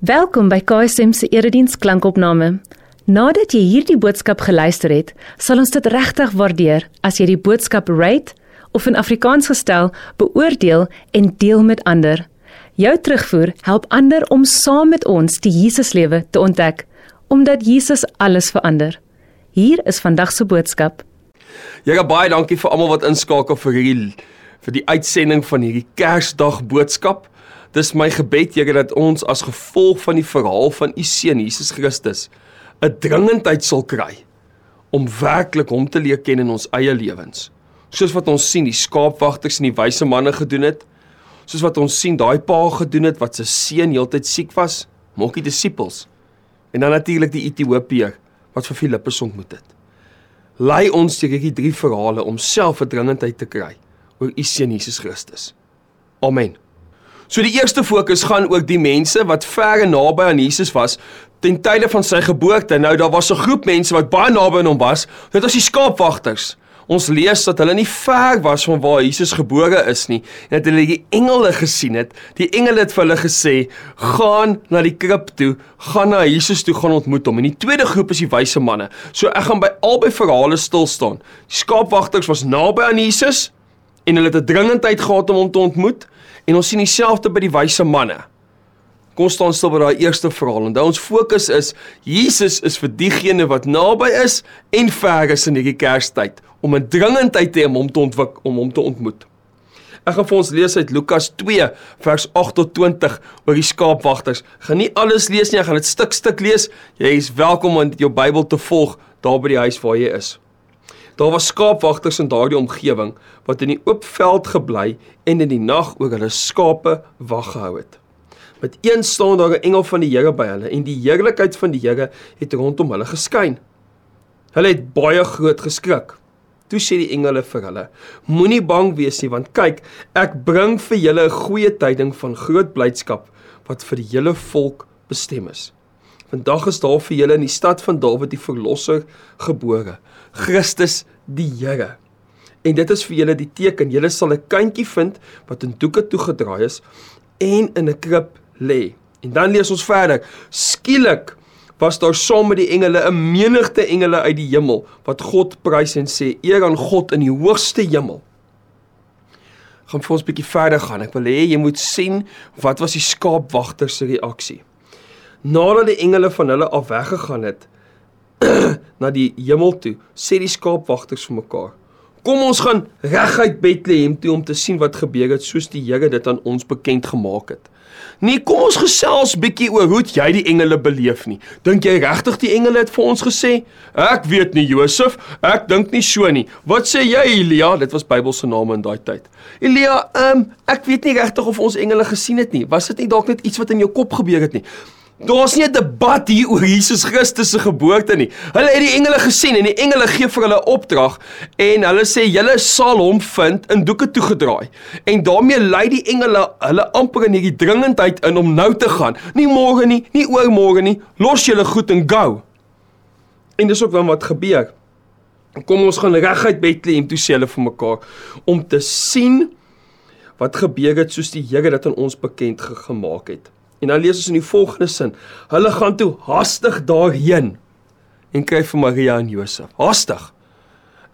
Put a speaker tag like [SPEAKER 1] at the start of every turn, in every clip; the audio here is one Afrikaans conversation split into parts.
[SPEAKER 1] Welkom by KSM se erediens klankopname. Nadat jy hierdie boodskap geluister het, sal ons dit regtig waardeer as jy die boodskap rate of in Afrikaans gestel beoordeel en deel met ander. Jou terugvoer help ander om saam met ons die Jesuslewe te ontdek, omdat Jesus alles verander. Hier is vandag se boodskap.
[SPEAKER 2] Here baie dankie vir almal wat inskakel vir hierdie vir die uitsending van hierdie Kersdag boodskap. Dis my gebed Here dat ons as gevolg van die verhaal van u seun Jesus Christus 'n dringendheid sal kry om werklik hom te leer ken in ons eie lewens. Soos wat ons sien die skaapwagters en die wyse manne gedoen het, soos wat ons sien daai pa gedoen het wat sy seun heeltyd siek was, maak die disippels. En dan natuurlik die Ethiopiër wat vir Filippus ontmoet het. Lei ons deur hierdie drie verhale om self 'n dringendheid te kry oor u seun Jesus Christus. Amen. So die eerste fokus gaan oor die mense wat ver en naby aan Jesus was ten tye van sy geboorte. Nou daar was 'n groep mense wat baie naby aan hom was. Dit was die skaapwagters. Ons lees dat hulle nie ver was van waar Jesus gebore is nie en dat hulle die engele gesien het. Die engele het vir hulle gesê: "Gaan na die krib toe, gaan na Jesus toe, gaan ontmoet hom." En die tweede groep is die wyse manne. So ek gaan by albei verhale stil staan. Die skaapwagters was naby aan Jesus en hulle het 'n dringendheid gehad om hom te ontmoet en ons sien dieselfde by die wyse manne. Kom ons staan stil by daai eerste verhaal. Onthou ons fokus is Jesus is vir diegene wat naby is en ver is in hierdie Kerstyd om 'n dringendheid te hê om hom te ontwik om hom te ontmoet. Ek gaan vir ons lees uit Lukas 2 vers 8 tot 20 oor die skaapwagters. Gaan nie alles lees nie, ek gaan dit stuk stuk lees. Jy is welkom om jou Bybel te volg daar by die huis waar jy is. Daar was skaapwagters in daardie omgewing wat in die oop veld gebly en in die nag oor hulle skape wag gehou het. Met een staan daar 'n engel van die Here by hulle en die heerlikheid van die Here het rondom hulle geskyn. Hulle het baie groot geskrik. Toe sê die engele vir hulle: Moenie bang wees nie, want kyk, ek bring vir julle 'n goeie tyding van groot blydskap wat vir die hele volk bestem is. Vandag is daar vir julle in die stad van Dawid die verlosser gebore, Christus die Here. En dit is vir julle die teken, julle sal 'n kindjie vind wat in doeke toegedraai is en in 'n krib lê. En dan lees ons verder. Skielik was daar saam met die engele 'n menigte engele uit die hemel wat God prys en sê eer aan God in die hoogste hemel. Gaan vir ons 'n bietjie verder gaan. Ek wil hê jy moet sien wat was die skaapwagters se reaksie. Nadat die engele van hulle af weggegaan het na die hemel toe, sê die skaapwagters vir mekaar: Kom ons gaan reguit Bethlehem toe om te sien wat gebeur het soos die Here dit aan ons bekend gemaak het. Nee, kom ons gesels bietjie oor hoe jy die engele beleef nie. Dink jy regtig die engele het vir ons gesê? Ek weet nie, Josef. Ek dink nie so nie. Wat sê jy, Elia? Dit was Bybelse name in daai tyd. Elia, ehm, um, ek weet nie regtig of ons engele gesien het nie. Was dit nie dalk net iets wat in jou kop gebeur het nie? Daar's nie 'n debat hier oor Jesus Christus se geboorte nie. Hulle het die engele gesien en die engele gee vir hulle opdrag en hulle sê julle sal hom vind in doeke toegedraai. En daarmee lei die engele hulle amper in hierdie dringendheid in om nou te gaan. Nie môre nie, nie oormôre nie. Los julle goed en go. En dis ook wat gebeur. Kom ons gaan reguit Bethlehem toe sê hulle vir mekaar om te sien wat gebeur het soos die Here dit aan ons bekend gemaak het. En dan lees ons in die volgende sin: Hulle gaan toe haastig daarheen en kry vir Maria en Josef. Haastig.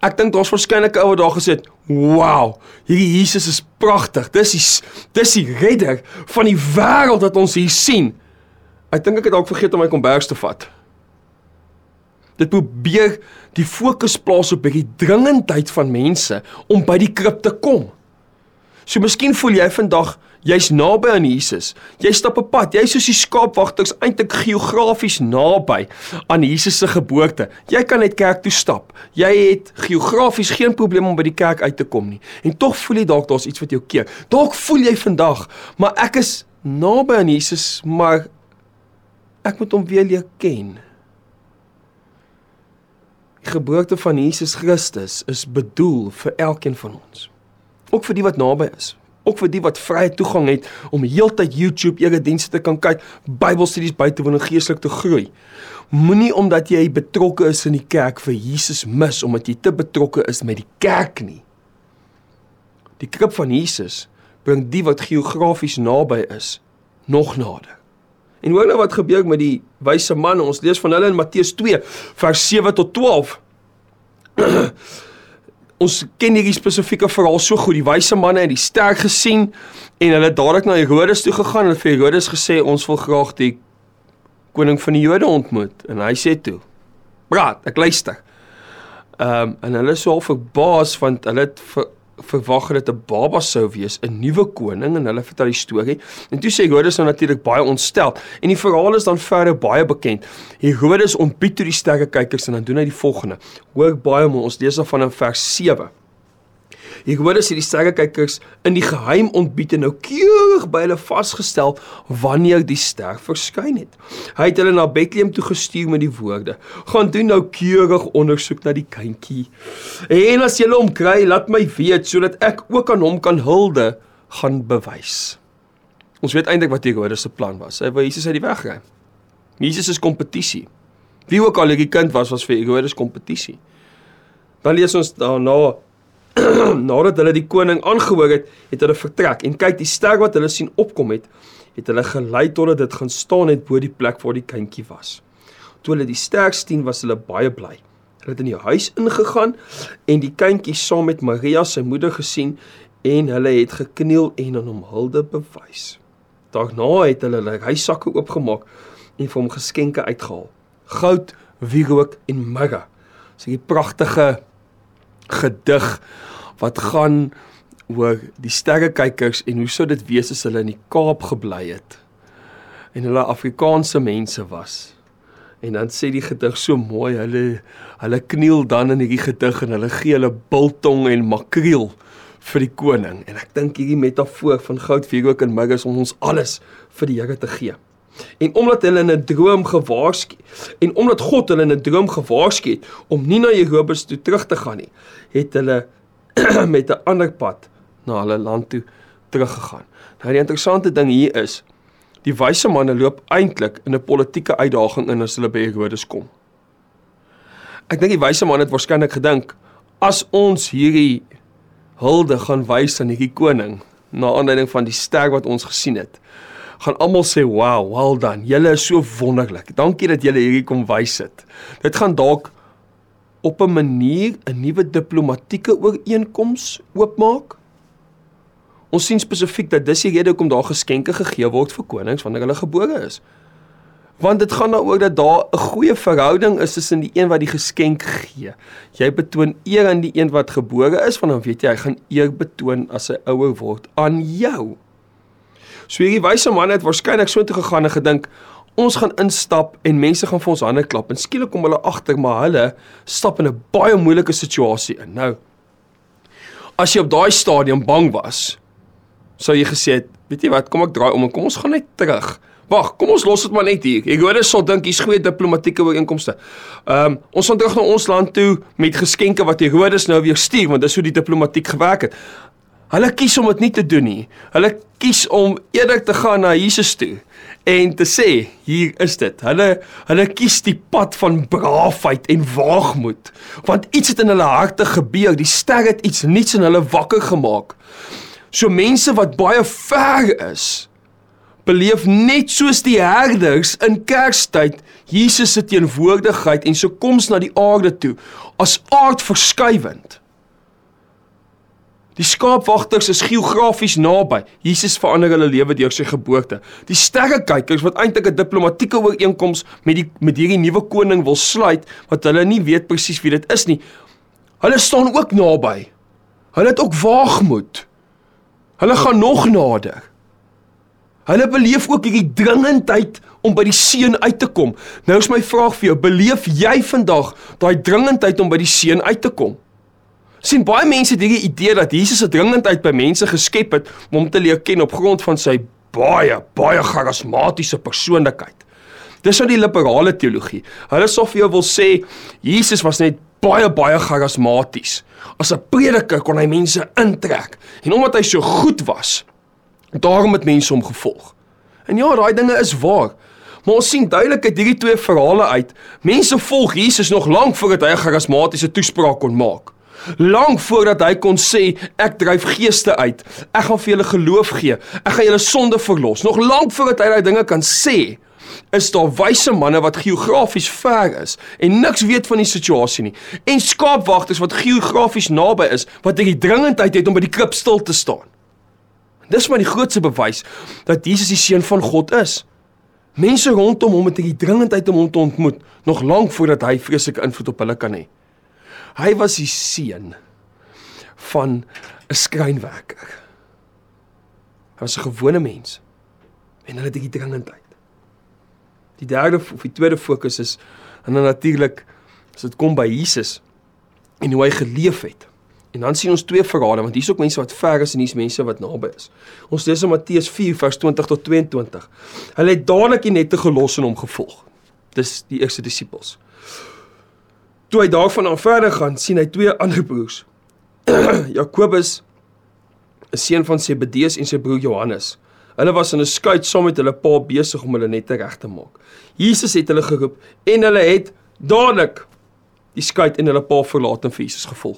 [SPEAKER 2] Ek dink daar's verskeidenke ouer daar gesit. Wow, hierdie Jesus is pragtig. Dis die dis die redder van die wêreld wat ons hier sien. Ek dink ek het dalk vergeet om my kombers te vat. Dit probeer die fokus plaas op hierdie dringendheid van mense om by die krib te kom. So miskien voel jy vandag jy's naby aan Jesus. Jy stap 'n pad. Jy's soos die skaapwagters eintlik geografies naby aan Jesus se geboorte. Jy kan net kerk toe stap. Jy het geografies geen probleem om by die kerk uit te kom nie. En tog voel jy dalk daar's iets wat jou keer. Dalk voel jy vandag, maar ek is naby aan Jesus, maar ek moet hom weer leer ken. Die geboorte van Jesus Christus is bedoel vir elkeen van ons. Ook vir die wat naby is. Ook vir die wat vrye toegang het om heeltyd YouTube eredienste te kan kyk, Bybelstudies by te woon en geestelik te groei. Moenie omdat jy betrokke is in die kerk vir Jesus mis omdat jy te betrokke is met die kerk nie. Die krib van Jesus bring die wat geografies naby is nog nader. En hoor nou wat gebeur met die wyse manne. Ons lees van hulle in Matteus 2 vers 7 tot 12. ons ken hierdie spesifieke verhaal so goed. Die wyse manne het die ster gesien en hulle het dadelik na Herodes toe gegaan en vir Herodes gesê ons wil graag die koning van die Jode ontmoet. En hy sê toe: "Praat, ek luister." Ehm um, en hulle is so al verbaas want hulle het ver, verwag dat 'n baba sou wees, 'n nuwe koning en hulle vertel die storie. En toe sê Herodes nou natuurlik baie ontstel. En die verhaal is dan verder baie bekend. Herodes ontbied toe die sterrekykers en dan doen hy die volgende. Hoor baie mooi, ons lees af van vers 7. Ek hoor as hierdie sterrekykers in die geheim ontbied en nou keurig by hulle vasgestel wanneer die ster verskyn het. Hy het hulle na Bethlehem toe gestuur met die woorde: "Gaan doen nou keurig ondersoek na die kindjie. En as julle hom kry, laat my weet sodat ek ook aan hom kan hulde gaan bewys." Ons weet eintlik wat Herodes se plan was. Hy wou Jesus uit die weg kry. Jesus is kompetisie. Wie ook al hierdie kind was, was vir Herodes kompetisie. Dan lees ons daarna nadat hulle die koning aangehoor het, het hulle vertrek en kyk die ster wat hulle sien opkom het, het hulle gelei totdat dit gaan staan het bo die plek waar die kindjie was. Toe hulle die ster sien, was hulle baie bly. Hulle het in die huis ingegaan en die kindjie saam met Maria sy moeder gesien en hulle het gekniel en aan hom hulde bewys. Daarna het hulle hulle huissakke oopgemaak en vir hom geskenke uitgehaal. Goud, wierook en mirre. Dis 'n pragtige gedig wat gaan oor die sterrekykers en hoe sou dit wees as hulle in die Kaap gebly het en hulle Afrikaanse mense was. En dan sê die gedig so mooi, hulle hulle kniel dan in hierdie gedig en hulle gee hulle biltong en makreel vir die koning. En ek dink hierdie metafoor van goud, vuurrook en mirre is om ons alles vir die Here te gee. En omdat hulle in 'n droom gewaarsku en omdat God hulle in 'n droom gewaarsku het om nie na Jerobus toe terug te gaan nie, het hulle met 'n ander pad na hulle land toe teruggegaan. Nou die interessante ding hier is die wyse manne loop eintlik in 'n politieke uitdaging in as hulle by Herodes kom. Ek dink die wyse manne het waarskynlik gedink as ons hierdie hulde gaan wys aan hierdie koning na aanleiding van die ster wat ons gesien het, gaan almal sê wow, well done. Julle is so wonderlik. Dankie dat julle hierdie kom wys het. Dit gaan dalk op 'n manier 'n nuwe diplomatieke ooreenkoms oopmaak. Ons sien spesifiek dat dis die rede hoekom daar geskenke gegee word vir konings wanneer hulle gebore is. Want dit gaan daaroor dat daar 'n goeie verhouding is tussen die een wat die geskenk gee. Jy betoon eer aan die een wat gebore is, want dan weet jy hy gaan eer betoon as hy ouer word aan jou. So hierdie wyse man het waarskynlik so intoe gegaan en gedink ons gaan instap en mense gaan vir ons hande klap en skielik kom hulle agter maar hulle stap in 'n baie moeilike situasie in. Nou as jy op daai stadium bang was, sou jy gesê het, weet jy wat, kom ek draai om en kom ons gaan net terug. Wag, kom ons los dit maar net hier. Ek hoor dit sou dink hier's goeie diplomatieke ooreenkomste. Ehm um, ons gaan terug na ons land toe met geskenke wat Herodes nou weer stuur want dis hoe die diplomatiek gewerk het. Hulle kies om dit nie te doen nie. Hulle kies om eerder te gaan na Jesus toe en te sê, hier is dit. Hulle hulle kies die pad van braafheid en waagmoed, want iets het in hulle harte gebeur. Die ster het iets nuuts in hulle wakker gemaak. So mense wat baie ver is, beleef net soos die herders in Kerstyd Jesus se teenwoordigheid en se koms na die aarde toe as aardverskuivend. Die skaapwagters is geografies naby. Jesus verander hulle lewe deur sy geboorte. Die sterrekykers wat eintlik 'n diplomatieke ooreenkoms met die met hierdie nuwe koning wil sluit wat hulle nie weet presies wie dit is nie. Hulle staan ook naby. Hulle het ook waagmoed. Hulle gaan nog nader. Hulle beleef ook hierdie dringendheid om by die seun uit te kom. Nou is my vraag vir jou, beleef jy vandag daai dringendheid om by die seun uit te kom? Sien baie mense het hierdie idee dat Jesus 'n dringendheid by mense geskep het om hom te leer ken op grond van sy baie baie charismatiese persoonlikheid. Dis nou die liberale teologie. Hulle sou vir jou wil sê Jesus was net baie baie charismaties. As 'n prediker kon hy mense intrek en omdat hy so goed was, daarom het mense hom gevolg. En ja, daai dinge is waar. Maar ons sien duidelik uit hierdie twee verhale uit, mense volg Jesus nog lank voordat hy 'n charismatiese toespraak kon maak. Lank voordat hy kon sê ek dryf geeste uit. Ek gaan vir julle geloof gee. Ek gaan julle sonde verlos. Nog lank voordat hy daai dinge kan sê, is daar wyse manne wat geografies ver is en niks weet van die situasie nie en skaapwagters wat geografies naby is wat hierdie dringendheid het om by die krib stil te staan. Dis maar die grootste bewys dat Jesus die seun van God is. Mense rondom hom het hierdie dringendheid om hom te ontmoet nog lank voordat hy vreeslike invloed op hulle kan hê. Hy was die seun van 'n skrynwerker. Hy was 'n gewone mens en hulle het hierdie dringendheid. Die derde of die tweede fokus is en dan natuurlik as dit kom by Jesus en hoe hy geleef het. En dan sien ons twee verhale want hier's ook mense wat ver is en hier's mense wat naby is. Ons lees in Matteus 4 vers 20 tot 22. Hulle het dadelik die nette gelos en hom gevolg. Dis die eerste disippels. Toe hy daarvan af verder gaan, sien hy twee ander broers. Jakobus, 'n seun van Zebedeus en sy broer Johannes. Hulle was in 'n skuit saam met hulle pa besig om hulle nette reg te maak. Jesus het hulle geroep en hulle het dadelik die skuit en hulle pa verlaat en vir Jesus gevolg.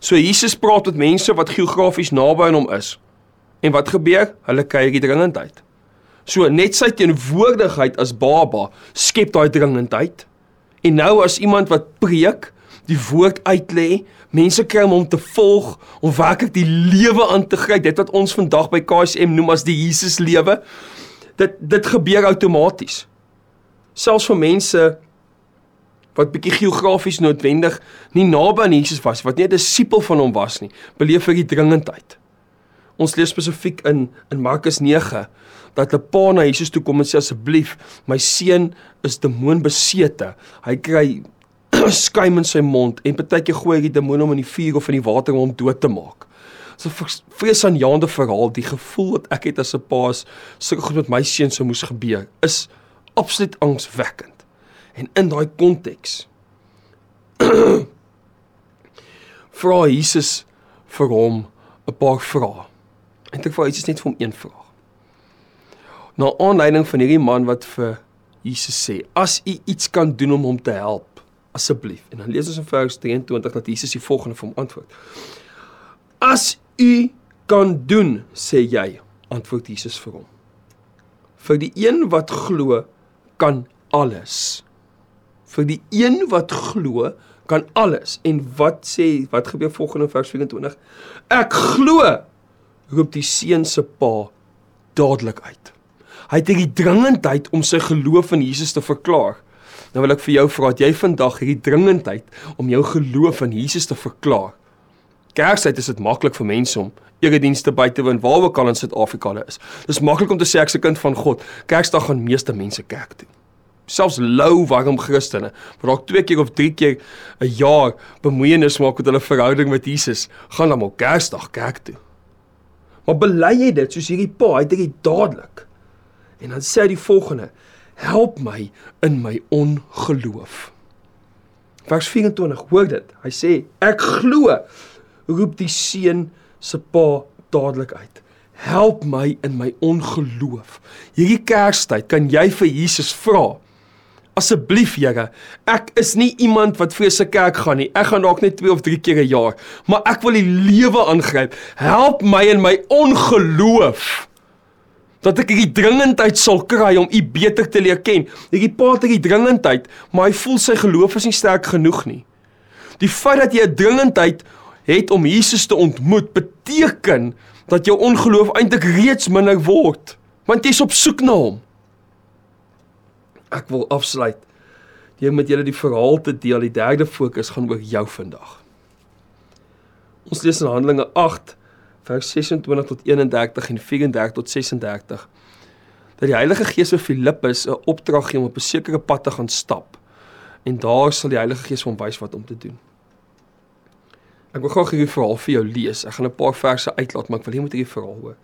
[SPEAKER 2] So Jesus praat met mense wat geografies naby aan hom is. En wat gebeur? Hulle kry die dringendheid. So net sy teenwoordigheid as baba skep daai dringendheid. En nou as iemand wat preek, die woord uitlê, mense kry om hom te volg, om werklik die lewe aan te gryp, dit wat ons vandag by KSM noem as die Jesus lewe. Dit dit gebeur outomaties. Selfs vir mense wat bietjie geografies noodwendig nie naby aan Jesus was, wat nie 'n disipel van hom was nie, beleef hy die dringendheid. Ons lees spesifiek in in Markus 9 dat 'n pa na Jesus toe kom en sê asseblief, my seun is demoonbesete. Hy kry skuim in sy mond en partykeer gooi die demoon om in die vuur of in die water om hom dood te maak. So vreesaanjaende verhaal, die gevoel wat ek het as 'n pa as sulke goed met my seun sou moes gebeur, is absoluut angswekkend. En in daai konteks vra Jesus vir hom 'n paar vrae. En ek vra Jesus net vir hom een vraag. Na aanleiding van hierdie man wat vir Jesus sê: "As u iets kan doen om hom te help, asseblief." En dan lees ons in vers 23 dat Jesus die volgende vir hom antwoord: "As u kan doen, sê jy," antwoord Jesus vir hom. "Vir die een wat glo, kan alles." vir die een wat glo kan alles en wat sê wat gebeur volgende vers 24 ek glo roep die seun se pa dadelik uit. Hy het hierdie dringendheid om sy geloof in Jesus te verklaar. Nou wil ek vir jou vra dat jy vandag hierdie dringendheid om jou geloof in Jesus te verklaar? Kerksyd is dit maklik vir mense om eredienste by te woon waar ook al in Suid-Afrika hulle is. Dis maklik om te sê ek's 'n kind van God. Kerksdag gaan meeste mense kerk toe. Selfs lou warm Christene wat dalk twee keer of drie keer 'n jaar bemoeienis maak met hulle verhouding met Jesus, gaan dan op Kersdag kerk toe. Maar bely jy dit soos hierdie pa, hy het dit dadelik. En dan sê hy die volgende: Help my in my ongeloof. Vers 24, hoor dit. Hy sê: Ek glo. Roep die seun se pa dadelik uit. Help my in my ongeloof. Hierdie Kerstyd kan jy vir Jesus vra. Asseblief Here, ek is nie iemand wat vir se kerk gaan nie. Ek gaan dalk net 2 of 3 keer 'n jaar, maar ek wil die lewe aangryp. Help my in my ongeloof dat ek hierdie dringendheid sal kry om U beter te leer ken. Hierdie pa het hierdie dringendheid, maar hy voel sy geloof is nie sterk genoeg nie. Die feit dat jy 'n dringendheid het om Jesus te ontmoet, beteken dat jou ongeloof eintlik reeds minder word, want jy's op soek na hom ek wil afsluit deur met julle die verhaal te deel. Die derde fokus gaan oor jou vandag. Ons lees in Handelinge 8 vers 26 tot 31 en 34 tot 36 dat die Heilige Gees vir Filippus 'n opdrag gee om op 'n sekere pad te gaan stap. En daar sal die Heilige Gees hom wys wat om te doen. Ek wil graag hierdie verhaal vir jou lees. Ek gaan 'n paar verse uitlaat, maar ek wil hê jy moet hierdie verhaal hoor.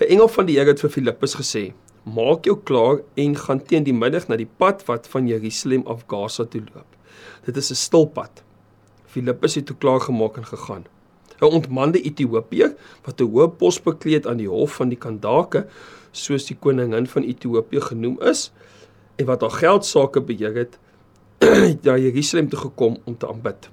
[SPEAKER 2] 'n Engel van die Here het vir Filippus gesê: maak jou klaar en gaan teen die middag na die pad wat van Jerusalem af Gaza toe loop. Dit is 'n stil pad. Filippus het toe klaar gemaak en gegaan. 'n Ontmande Ethiopiër wat 'n hoë pos bekleed aan die hof van die Kandake, soos die koningin van Ethiopië genoem is, en wat haar geld sake beheer het, het na Jerusalem toe gekom om te aanbid.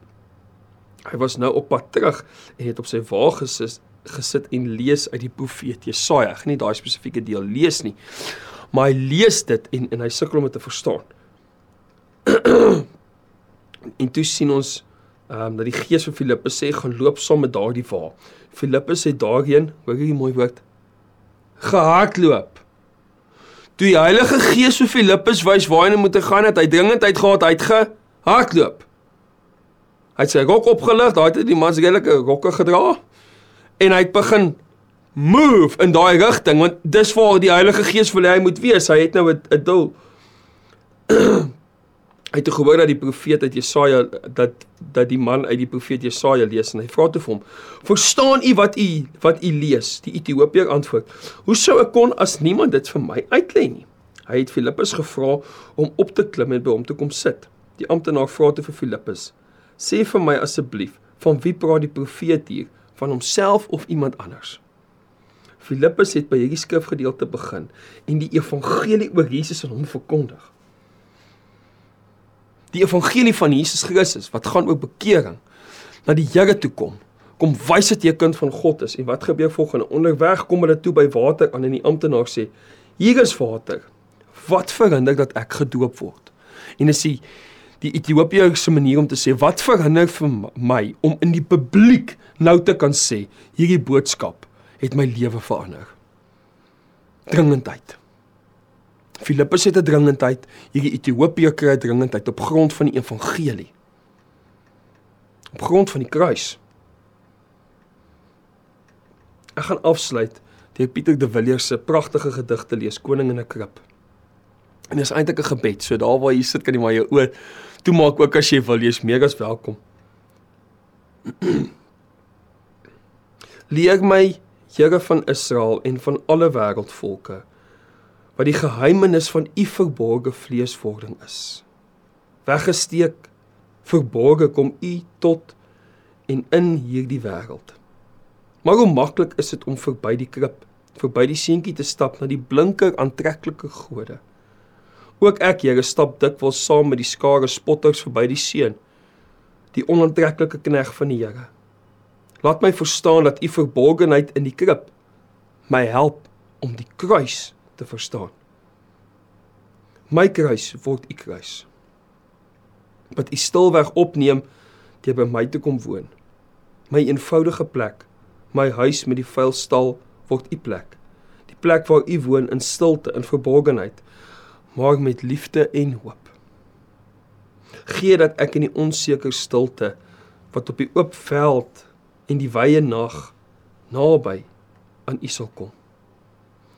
[SPEAKER 2] Hy was nou op pad terug en het op sy wa gesit gesit en lees uit die profeet Jesaja. Ek gaan nie daai spesifieke deel lees nie. maar hy lees dit en en hy sukkel om dit te verstaan. en toe sien ons ehm um, dat die Gees vir Filippus sê gaan loop saam met daardie wa. Filippus het daarheen, hoor jy die mooi woord, gehardloop. Toe die Heilige Gees vir Filippus wys waar hy moet gaan, het hy dringendheid gehad, hy het gehardloop. Hy het sy rok opgelig, daai het die man se redelike rokke gedra en hy het begin move in daai rigting want dis waar die Heilige Gees wil hy moet wees. Hy het nou 'n doel. hy het gehoor dat die profeet uit Jesaja dat dat die man uit die profeet Jesaja lees en hy vra toe vir hom: "Verstaan u wat u wat u lees?" Die Ethiopiër antwoord: "Hoe sou ek kon as niemand dit vir my uitlei nie?" Hy het Filippus gevra om op te klim en by hom te kom sit. Die amptenaar vra toe vir Filippus: "Sê vir my asseblief, van wie praat die profeet hier? Van homself of iemand anders?" Filippus het by hierdie skrifgedeelte begin en die evangelie oor Jesus aan hom verkondig. Die evangelie van Jesus Christus wat gaan oor bekering na die Here toe kom. Kom wys dit jy kind van God is en wat gebeur volgende? Onderweg kom hulle toe by water aan en die amptenaar sê: "Hier is water. Wat verhinder dat ek gedoop word?" En as jy die Ethiopiese manier om te sê wat verhinder vir my om in die publiek nou te kan sê hierdie boodskap het my lewe verander. Dringendheid. Filippus het 'n dringendheid, hierdie Ethiopië kry 'n dringendheid op grond van die evangelie. Op grond van die kruis. Ek gaan afsluit deur Pieter de Villiers se pragtige gedig te lees, Koning in 'n krib. En dit is eintlik 'n gebed, so daar waar jy sit kan jy maar jou oë toemaak ook as jy wil, jy's meer as welkom. Leer my Here van Israel en van alle wêreldvolke wat die geheimenis van u verborgde vleeswording is. Weggesteek verborge kom u tot en in hierdie wêreld. Maar hoe maklik is dit om verby die krib, verby die seentjie te stap na die blinker aantreklike gode. Ook ek, Here, stap dikwels saam met die skare spotters verby die seun, die onaantreklike knegg van die Here. Laat my verstaan dat u verborgenheid in die krib my help om die kruis te verstaan. My kruis word u kruis. Wat u stilweg opneem deur by my te kom woon. My eenvoudige plek, my huis met die vuil stal word u plek. Die plek waar u woon in stilte en verborgenheid, maar met liefde en hoop. Gee dat ek in die onseker stilte wat op die oop veld en die wye nag naby aan U sal kom.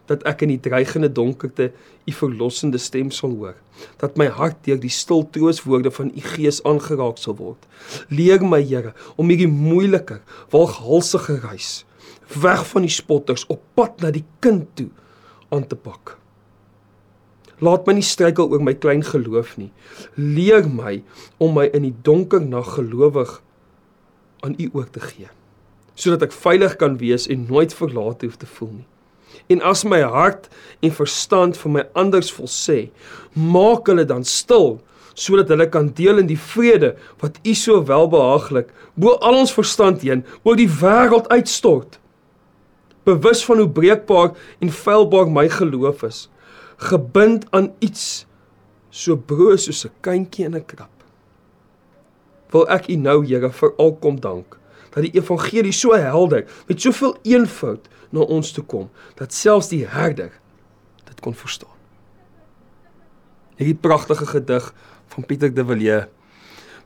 [SPEAKER 2] Dat ek in die dreigende donkerte U verlossende stem sal hoor. Dat my hart deur die stil trooswoorde van U Gees aangeraak sal word. Leer my, Here, om hierdie moeilike, walghalsige reis weg van die spotters op pad na die kind toe aan te pak. Laat my nie struikel oor my klein geloof nie. Leer my om my in die donker nag gelowig aan U oor te gee sodat ek veilig kan wees en nooit verlaat hoef te voel nie. En as my hart en verstand vir my anders wil sê, maak hulle dan stil sodat hulle kan deel in die vrede wat U so welbehaaglik bo al ons verstand heen oor die wêreld uitstort. Bewus van hoe breekbaar en feilbaar my geloof is, gebind aan iets so broos soos 'n kindjie in 'n krap. Wil ek U nou, Here, vir al kom dank dat die evangelie so helder met soveel eenvoud na ons toe kom dat selfs die herder dit kon verstaan. Hierdie pragtige gedig van Pieter de Villiers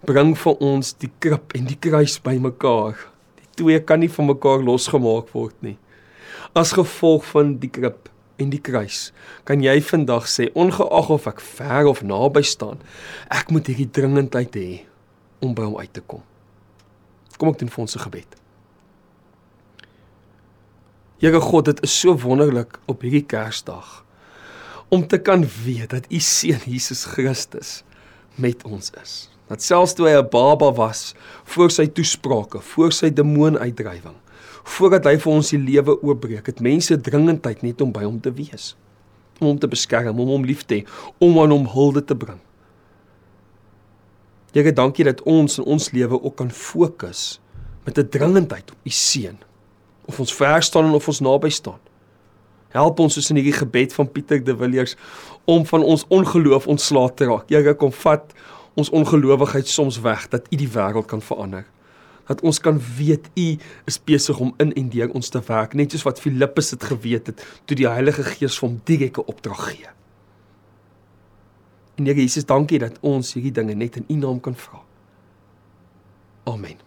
[SPEAKER 2] bring vir ons die krib en die kruis bymekaar. Die twee kan nie van mekaar losgemaak word nie. As gevolg van die krib en die kruis, kan jy vandag sê ongeag of ek ver of naby staan, ek moet hierdie dringendheid hê om by hom uit te kom. Kom ek doen vir ons se gebed. Here God, dit is so wonderlik op hierdie Kersdag om te kan weet dat u seun Jesus Christus met ons is. Dat selfs toe hy 'n baba was, voor sy toesprake, voor sy demoonuitdrywing, voordat hy vir ons die lewe oopbreek, het mense dringendheid net om by hom te wees, om hom te beskerm, om hom lief te hê, om aan hom hulde te bring. Here, dankie dat ons in ons lewe ook kan fokus met 'n dringendheid op u seun. Of ons ver staan of ons naby staan. Help ons soos in hierdie gebed van Pieter de Villiers om van ons ongeloof ontslae te raak. Here kom vat ons ongelowigheid soms weg dat U die wêreld kan verander. Dat ons kan weet U is besig om in en deur ons te werk, net soos wat Filippus dit geweet het toe die Heilige Gees vir hom direkte opdrag gee. En Here Jesus, dankie dat ons hierdie dinge net in U naam kan vra. Amen.